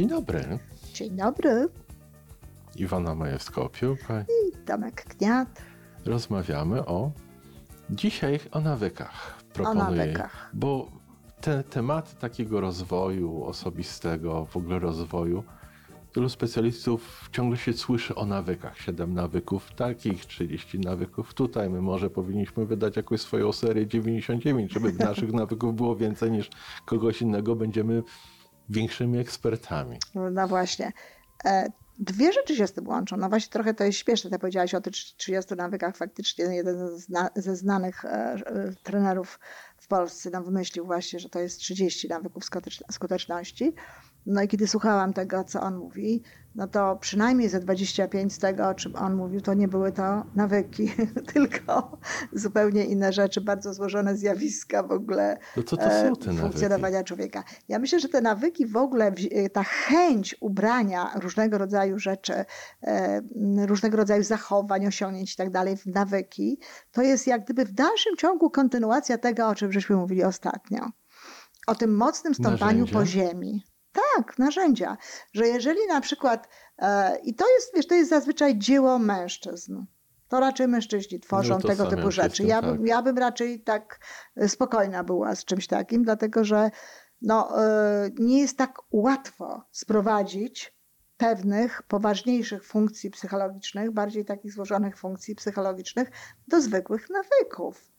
Dzień dobry. Dzień dobry. Iwana Majewska-Opiełka. I Tomek Kniat. Rozmawiamy o... Dzisiaj o nawykach. Proponuję, o nawykach. Bo te tematy takiego rozwoju osobistego, w ogóle rozwoju, wielu specjalistów ciągle się słyszy o nawykach. Siedem nawyków takich, 30 nawyków tutaj. My może powinniśmy wydać jakąś swoją serię 99, żeby naszych nawyków było więcej niż kogoś innego. Będziemy większymi ekspertami. No właśnie. E, dwie rzeczy się z tym łączą. No właśnie trochę to jest śmieszne. Ty powiedziałaś o tych 30 nawykach. Faktycznie jeden ze znanych e, e, trenerów w Polsce nam wymyślił właśnie, że to jest 30 nawyków skuteczności. No i kiedy słuchałam tego, co on mówi, no to przynajmniej ze 25 z tego, o czym on mówił, to nie były to nawyki, tylko zupełnie inne rzeczy, bardzo złożone zjawiska w ogóle no to to są te funkcjonowania nawyki? człowieka. Ja myślę, że te nawyki w ogóle, ta chęć ubrania różnego rodzaju rzeczy, e, różnego rodzaju zachowań, osiągnięć i tak dalej w nawyki, to jest jak gdyby w dalszym ciągu kontynuacja tego, o czym żeśmy mówili ostatnio. O tym mocnym stąpaniu Narzędzia. po ziemi. Tak, narzędzia. Że jeżeli na przykład, e, i to jest, wiesz, to jest zazwyczaj dzieło mężczyzn. To raczej mężczyźni tworzą no tego typu rzeczy. Ja bym, tak. ja bym raczej tak e, spokojna była z czymś takim, dlatego że no, e, nie jest tak łatwo sprowadzić pewnych poważniejszych funkcji psychologicznych, bardziej takich złożonych funkcji psychologicznych do zwykłych nawyków.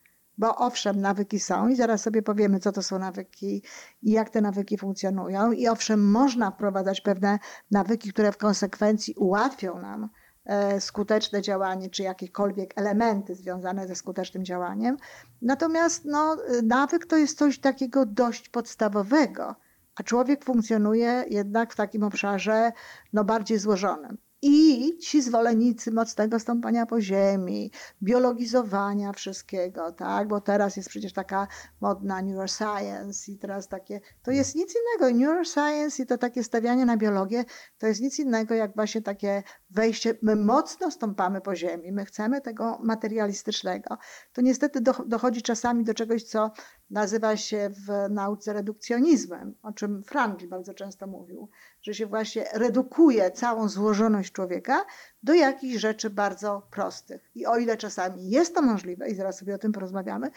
Bo owszem, nawyki są i zaraz sobie powiemy, co to są nawyki i jak te nawyki funkcjonują. I owszem, można wprowadzać pewne nawyki, które w konsekwencji ułatwią nam e, skuteczne działanie, czy jakiekolwiek elementy związane ze skutecznym działaniem. Natomiast no, nawyk to jest coś takiego dość podstawowego, a człowiek funkcjonuje jednak w takim obszarze no, bardziej złożonym. I ci zwolennicy mocnego stąpania po ziemi, biologizowania wszystkiego, tak? Bo teraz jest przecież taka modna neuroscience i teraz takie, to jest nic innego. Neuroscience i to takie stawianie na biologię, to jest nic innego jak właśnie takie wejście, my mocno stąpamy po ziemi, my chcemy tego materialistycznego. To niestety dochodzi czasami do czegoś, co nazywa się w nauce redukcjonizmem, o czym Frankl bardzo często mówił, że się właśnie redukuje całą złożoność człowieka do jakichś rzeczy bardzo prostych. I o ile czasami jest to możliwe, i zaraz sobie o tym porozmawiamy,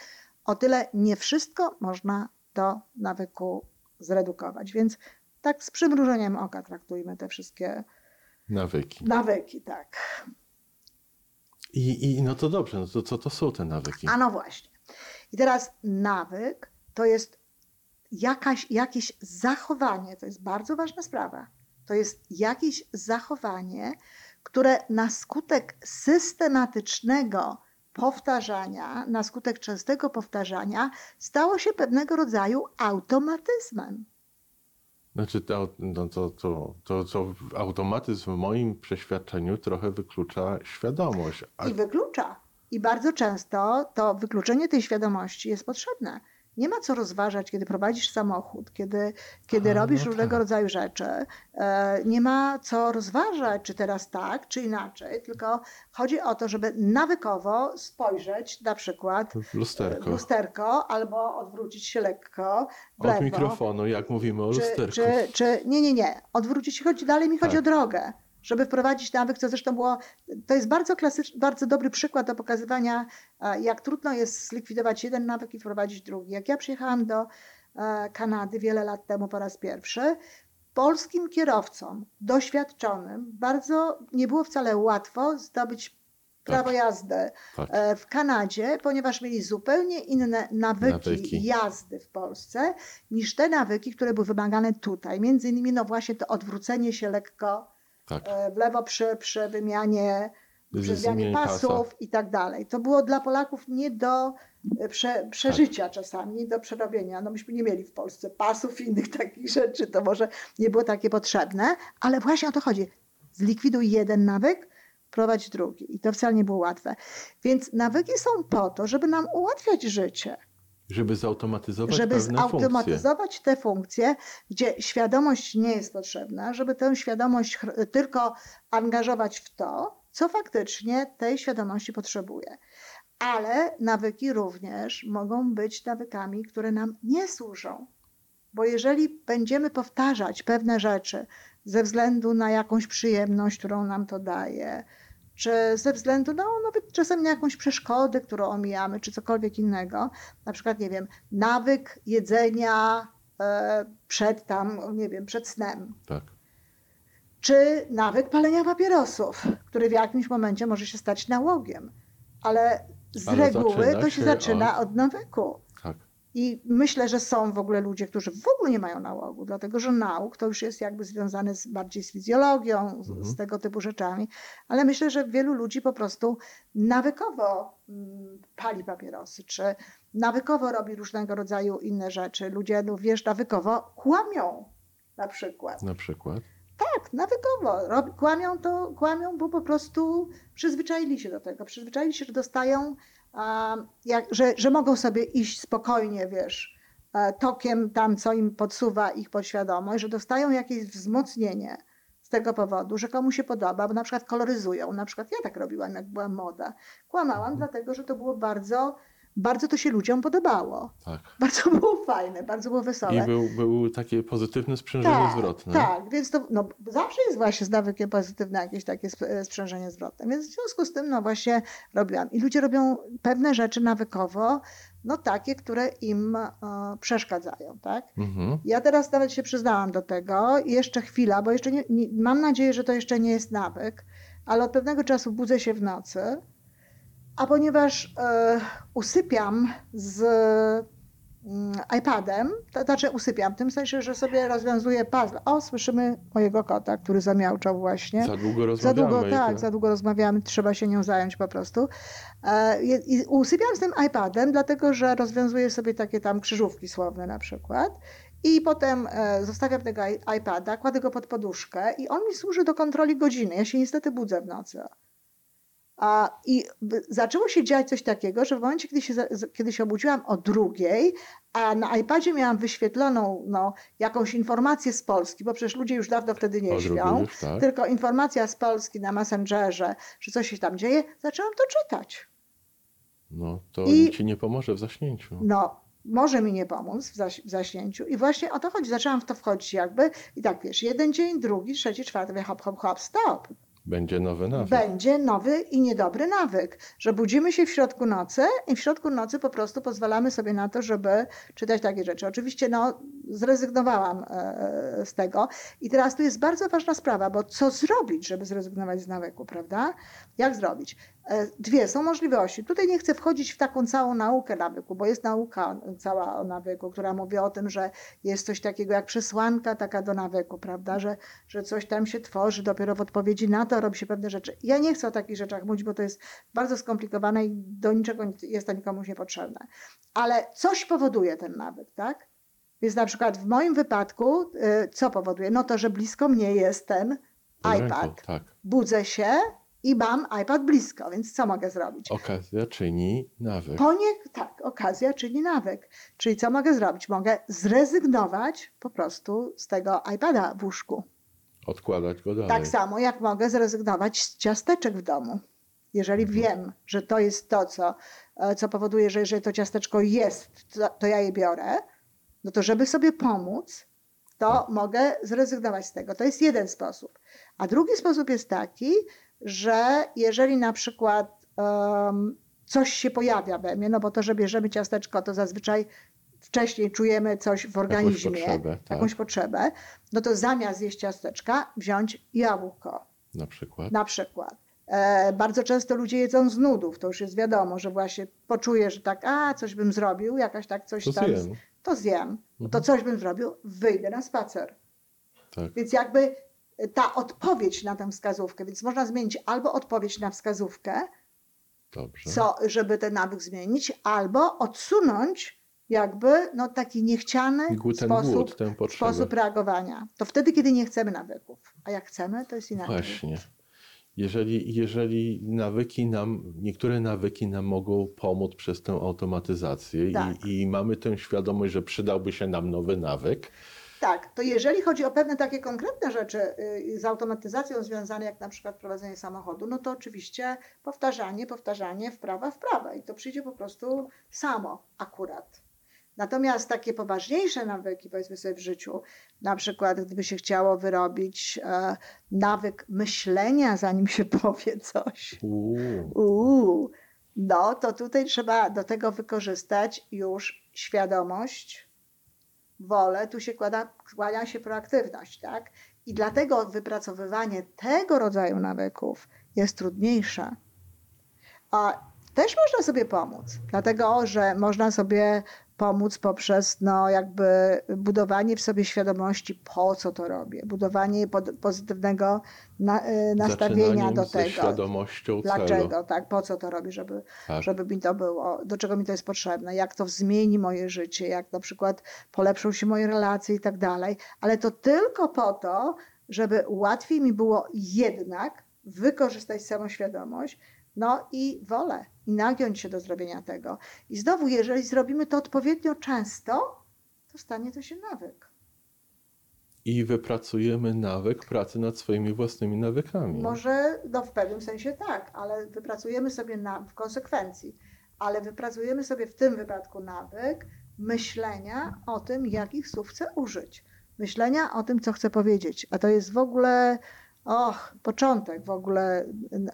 o tyle nie wszystko można do nawyku zredukować. Więc tak z przymrużeniem oka traktujmy te wszystkie nawyki. Nawyki, tak. I, I no to dobrze, no to co to są te nawyki? A no właśnie. I teraz nawyk to jest jakaś, jakieś zachowanie, to jest bardzo ważna sprawa. To jest jakieś zachowanie, które na skutek systematycznego powtarzania, na skutek częstego powtarzania, stało się pewnego rodzaju automatyzmem. Znaczy, to, no to, to, to, to automatyzm w moim przeświadczeniu trochę wyklucza świadomość. A... I wyklucza. I bardzo często to wykluczenie tej świadomości jest potrzebne. Nie ma co rozważać, kiedy prowadzisz samochód, kiedy, kiedy A, robisz no różnego tak. rodzaju rzeczy. E, nie ma co rozważać, czy teraz tak, czy inaczej, tylko chodzi o to, żeby nawykowo spojrzeć na przykład w lusterko, w lusterko albo odwrócić się lekko w lewo. Od mikrofonu, jak mówimy o czy, lusterku. Czy, czy, nie, nie, nie. Odwrócić się, chodzi dalej mi chodzi tak. o drogę żeby wprowadzić nawyk, co zresztą było, to jest bardzo klasyczny, bardzo dobry przykład do pokazywania, jak trudno jest zlikwidować jeden nawyk i wprowadzić drugi. Jak ja przyjechałam do e, Kanady wiele lat temu po raz pierwszy, polskim kierowcom doświadczonym bardzo nie było wcale łatwo zdobyć prawo tak. jazdy tak. E, w Kanadzie, ponieważ mieli zupełnie inne nawyki, nawyki, jazdy w Polsce niż te nawyki, które były wymagane tutaj. Między innymi no właśnie to odwrócenie się lekko tak. E, w lewo przy, przy wymianie, przy zmianie pasów pasa. i tak dalej. To było dla Polaków nie do e, prze, przeżycia tak. czasami, nie do przerobienia. No myśmy nie mieli w Polsce pasów i innych takich rzeczy, to może nie było takie potrzebne, ale właśnie o to chodzi. Zlikwiduj jeden nawyk, prowadź drugi. I to wcale nie było łatwe. Więc nawyki są po to, żeby nam ułatwiać życie. Żeby zautomatyzować żeby zautomatyzować funkcje. te funkcje, gdzie świadomość nie jest potrzebna, żeby tę świadomość tylko angażować w to, co faktycznie tej świadomości potrzebuje. Ale nawyki również mogą być nawykami, które nam nie służą. Bo jeżeli będziemy powtarzać pewne rzeczy ze względu na jakąś przyjemność, którą nam to daje, czy ze względu no, nawet czasem na jakąś przeszkodę, którą omijamy, czy cokolwiek innego. Na przykład, nie wiem, nawyk jedzenia e, przed tam, nie wiem, przed snem. Tak. Czy nawyk palenia papierosów, który w jakimś momencie może się stać nałogiem. Ale z Ale reguły to się się zaczyna od- od nawyku. I myślę, że są w ogóle ludzie, którzy w ogóle nie mają nałogu, dlatego że nauk to już jest jakby związane z, bardziej z fizjologią, z, Mhm. z tego typu rzeczami, ale myślę, że wielu ludzi po prostu nawykowo mm, pali papierosy, czy nawykowo robi różnego rodzaju inne rzeczy. Ludzie, no wiesz, nawykowo kłamią na przykład. Na przykład. Tak, nawykowo. Rob, kłamią to, kłamią, bo po prostu przyzwyczaili się do tego. Przyzwyczaili się, że dostają, jak, że, że mogą sobie iść spokojnie, wiesz, e, tokiem tam, co im podsuwa ich podświadomość, że dostają jakieś wzmocnienie z tego powodu, że komu się podoba, bo na przykład koloryzują. Na przykład ja tak robiłam, jak była moda. Kłamałam, dlatego że to było bardzo, bardzo to się ludziom podobało. Tak. Bardzo było fajne, bardzo było wesołe. I był, był takie pozytywne sprzężenie Tak, zwrotne. Tak, więc to no, zawsze jest właśnie z nawykiem pozytywne jakieś takie e, sprzężenie zwrotne. Więc w związku z tym no właśnie robiłam. I ludzie robią pewne rzeczy nawykowo, no takie, które im e, przeszkadzają, tak? Mhm. Ja teraz nawet się przyznałam do tego i jeszcze chwila, bo jeszcze nie, nie, mam nadzieję, że to jeszcze nie jest nawyk, ale od pewnego czasu budzę się w nocy, a ponieważ e, usypiam z mm, iPadem, to znaczy usypiam w tym sensie, że sobie rozwiązuję puzzle. O, słyszymy mojego kota, który zamiałczał właśnie. Za długo Za rozmawiamy. długo, i tak, za długo rozmawiamy, trzeba się nią zająć po prostu. E, I usypiam z tym iPadem, dlatego że rozwiązuję sobie takie tam krzyżówki słowne na przykład. I potem e, zostawiam tego iPada, kładę go pod poduszkę i on mi służy do kontroli godziny. Ja się niestety budzę w nocy. A, I zaczęło się dziać coś takiego, że w momencie, kiedy się, kiedy się obudziłam o drugiej, a na iPadzie miałam wyświetloną no, jakąś informację z Polski, bo przecież ludzie już dawno wtedy nie O śpią, już, tak. tylko informacja z Polski na Messengerze, że coś się tam dzieje, zaczęłam to czytać. No to I- ci nie pomoże w zaśnięciu. No, może mi nie pomóc w, zaś, w zaśnięciu. I właśnie o to chodzi. Zaczęłam w to wchodzić jakby i tak wiesz, jeden dzień, drugi, trzeci, czwarty, hop, hop, hop, stop. Będzie nowy nawyk. Będzie nowy i niedobry nawyk, że budzimy się w środku nocy i w środku nocy po prostu pozwalamy sobie na to, żeby czytać takie rzeczy. Oczywiście no, zrezygnowałam e, z tego i teraz tu jest bardzo ważna sprawa, bo co zrobić, żeby zrezygnować z nawyku, prawda? Jak zrobić? E, Dwie są możliwości. Tutaj nie chcę wchodzić w taką całą naukę nawyku, bo jest nauka cała o nawyku, która mówi o tym, że jest coś takiego jak przesłanka taka do nawyku, prawda? Że, że coś tam się tworzy, dopiero w odpowiedzi na to robi się pewne rzeczy. Ja nie chcę o takich rzeczach mówić, bo to jest bardzo skomplikowane i do niczego jest to nikomu niepotrzebne. Ale coś powoduje ten nawyk, tak? Więc na przykład w moim wypadku, y, co powoduje? No to, że blisko mnie jest ten iPad. Tak. Budzę się i mam iPad blisko, więc co mogę zrobić? Okazja czyni nawyk. Po nie, tak, okazja czyni nawyk. Czyli co mogę zrobić? Mogę zrezygnować po prostu z tego iPada w łóżku. Odkładać go dalej. Tak samo jak mogę zrezygnować z ciasteczek w domu. Jeżeli Mhm. wiem, że to jest to, co, e, co powoduje, że jeżeli to ciasteczko jest, to, to ja je biorę, no to żeby sobie pomóc, to Tak. mogę zrezygnować z tego. To jest jeden sposób. A drugi sposób jest taki, że jeżeli na przykład em, coś się pojawia we mnie, no bo to, że bierzemy ciasteczko, to zazwyczaj wcześniej czujemy coś w organizmie, potrzebę, tak. jakąś potrzebę, no to zamiast jeść ciasteczka, wziąć jabłko Na przykład. na przykład. E, bardzo często ludzie jedzą z nudów, to już jest wiadomo, że właśnie poczuje, że tak, a coś bym zrobił, jakaś tak coś To tam, zjem. To zjem, No to Mhm. coś bym zrobił, wyjdę na spacer. Tak. Więc jakby ta odpowiedź na tę wskazówkę, więc można zmienić albo odpowiedź na wskazówkę, Dobrze. co, żeby ten nawyk zmienić, albo odsunąć jakby no, taki niechciany głód, sposób, głód, sposób reagowania. To wtedy, kiedy nie chcemy nawyków. A jak chcemy, to jest inaczej. Właśnie. Jeżeli, jeżeli nawyki nam, niektóre nawyki nam mogą pomóc przez tę automatyzację Tak. i, i mamy tę świadomość, że przydałby się nam nowy nawyk, Tak, to jeżeli chodzi o pewne takie konkretne rzeczy y, z automatyzacją związane, jak na przykład prowadzenie samochodu, no to oczywiście powtarzanie, powtarzanie, wprawa, wprawa i to przyjdzie po prostu samo akurat. Natomiast takie poważniejsze nawyki, powiedzmy sobie w życiu, na przykład gdyby się chciało wyrobić e, nawyk myślenia, zanim się powie coś, Uuu. Uuu, no to tutaj trzeba do tego wykorzystać już świadomość, wolę, tu się kłada, kłania się proaktywność, tak? I dlatego wypracowywanie tego rodzaju nawyków jest trudniejsze. A też można sobie pomóc, dlatego że można sobie pomóc poprzez no, jakby budowanie w sobie świadomości, po co to robię, budowanie pod, pozytywnego na, y, nastawienia do tego. świadomością Dlaczego, celu. tak, po co to robię, żeby, Tak. żeby mi to było, do czego mi to jest potrzebne, jak to zmieni moje życie, jak na przykład polepszą się moje relacje i tak dalej, ale to tylko po to, żeby łatwiej mi było jednak wykorzystać samoświadomość, no i wolę, i nagiąć się do zrobienia tego. I znowu, jeżeli zrobimy to odpowiednio często, to stanie to się nawyk. I wypracujemy nawyk pracy nad swoimi własnymi nawykami. Może no w pewnym sensie tak, ale wypracujemy sobie na, w konsekwencji, ale wypracujemy sobie w tym wypadku nawyk myślenia o tym, jakich słów chcę użyć. Myślenia o tym, co chcę powiedzieć. A to jest w ogóle, och, początek w ogóle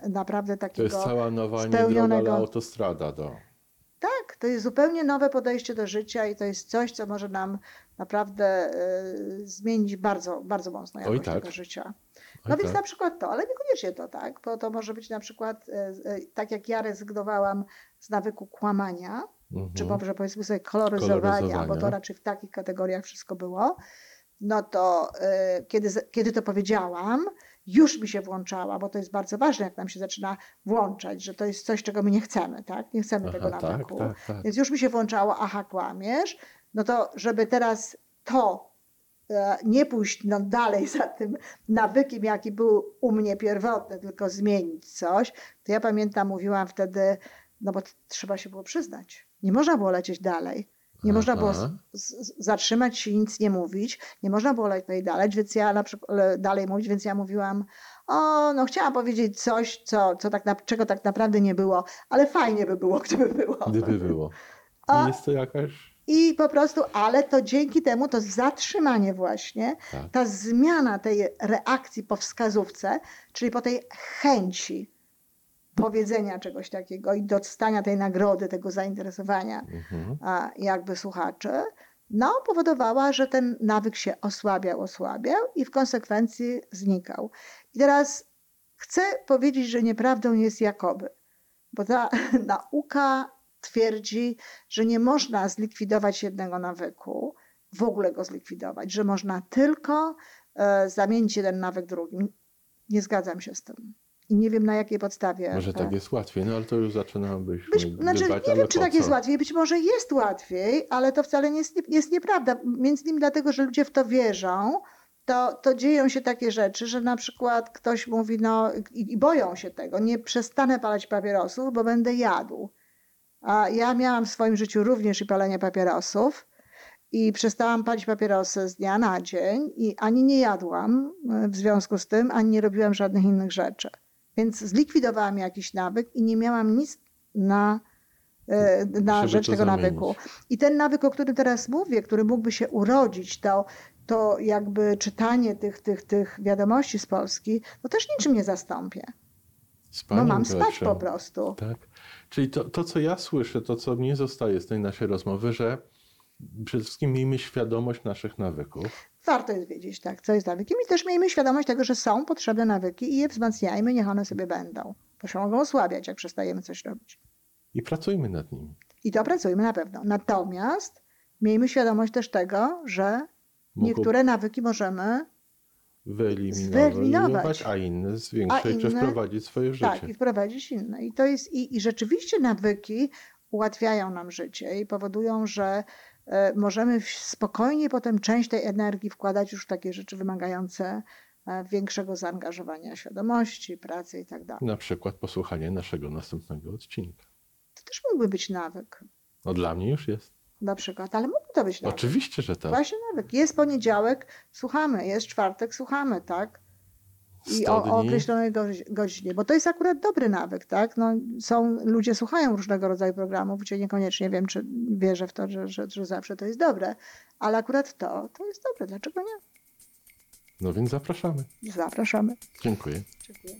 naprawdę To takiego. jest cała nowa spełnionego- autostrada do. Tak, to jest zupełnie nowe podejście do życia i to jest coś, co może nam naprawdę y, zmienić bardzo, bardzo mocno Oj, jakość tak. tego życia. Oj, No więc tak. na przykład to, ale niekoniecznie to tak, bo to może być na przykład e, e, tak jak ja rezygnowałam z nawyku kłamania, czy Mhm. może powiedzmy sobie koloryzowania, bo Koloryzowania. to raczej w takich kategoriach wszystko było, no to kiedy, kiedy to powiedziałam, już mi się włączała, bo to jest bardzo ważne, jak nam się zaczyna włączać, że to jest coś, czego my nie chcemy, tak? Nie chcemy tego Aha, tak, nawyku. tak, tak. Więc już mi się włączało, aha, kłamiesz, no to żeby teraz to e, nie pójść no, dalej za tym nawykiem, jaki był u mnie pierwotny, tylko zmienić coś, to ja pamiętam, mówiłam wtedy, no bo trzeba się było przyznać. Nie można było lecieć dalej. Nie można było z, z, zatrzymać się i nic nie mówić. Nie można było lecieć dalej, więc ja na przykład le- dalej mówić, więc ja mówiłam, o, no chciałam powiedzieć coś, co, co tak na, czego tak naprawdę nie było, ale fajnie by było, gdyby było. Gdyby było. A- Jest to jakaś. I po prostu, ale to dzięki temu to zatrzymanie właśnie, Tak. ta zmiana tej reakcji po wskazówce, czyli po tej chęci powiedzenia czegoś takiego i dostania tej nagrody, tego zainteresowania Mhm. a, jakby słuchaczy, no powodowała, że ten nawyk się osłabiał, osłabiał i w konsekwencji znikał. I teraz chcę powiedzieć, że nieprawdą jest jakoby, bo ta nauka twierdzi, że nie można zlikwidować jednego nawyku, w ogóle go zlikwidować, że można tylko e, zamienić jeden nawyk drugim. Nie zgadzam się z tym. I nie wiem na jakiej podstawie. Może e, tak jest łatwiej, no ale to już zaczynamy być. być, znaczy, nie wiem, czy tak jest łatwiej. Być może jest łatwiej, ale to wcale nie jest, jest nieprawda. Między innymi dlatego, że ludzie w to wierzą, to, to dzieją się takie rzeczy, że na przykład ktoś mówi, no i, i boją się tego, nie przestanę palać papierosów, bo będę jadł. A ja miałam w swoim życiu również i palenie papierosów i przestałam palić papierosy z dnia na dzień i ani nie jadłam e, w związku z tym, ani nie robiłam żadnych innych rzeczy. Więc zlikwidowałam jakiś nawyk i nie miałam nic na, e, na rzecz tego zamienić. nawyku. I ten nawyk, o którym teraz mówię, który mógłby się urodzić, to, to jakby czytanie tych, tych, tych wiadomości z Polski, to też niczym nie zastąpię. No mam spać po prostu. Tak. Czyli to, to, co ja słyszę, to, co mnie zostaje z tej naszej rozmowy, że przede wszystkim miejmy świadomość naszych nawyków. Warto jest wiedzieć, tak, co jest nawykiem i też miejmy świadomość tego, że są potrzebne nawyki i je wzmacniajmy, niech one sobie będą. Bo się mogą osłabiać, jak przestajemy coś robić. I pracujmy nad nimi. I to pracujmy na pewno. Natomiast miejmy świadomość też tego, że Mogą niektóre nawyki możemy wyeliminować, wyeliminować. a inne zwiększyć czy inne- wprowadzić w swoje życie. tak i wprowadzić inne. I to jest i, i rzeczywiście nawyki ułatwiają nam życie i powodują, że możemy w- spokojnie potem część tej energii wkładać już w takie rzeczy wymagające e, większego zaangażowania świadomości, pracy i tak dalej. Na przykład posłuchanie naszego następnego odcinka. To też mógłby być nawyk, No dla mnie już jest. na przykład, ale mógłby to być nawyk. Oczywiście, że tak. Właśnie nawyk. Jest poniedziałek, słuchamy, jest czwartek, słuchamy, tak? I 100 o, o określonej godzinie, bo to jest akurat dobry nawyk, tak? No, są, ludzie słuchają różnego rodzaju programów, gdzie niekoniecznie wiem, czy wierzę w to, że, że, że zawsze to jest dobre, ale akurat to, to jest dobre. Dlaczego nie? No więc zapraszamy. Zapraszamy. Dziękuję. Dziękuję.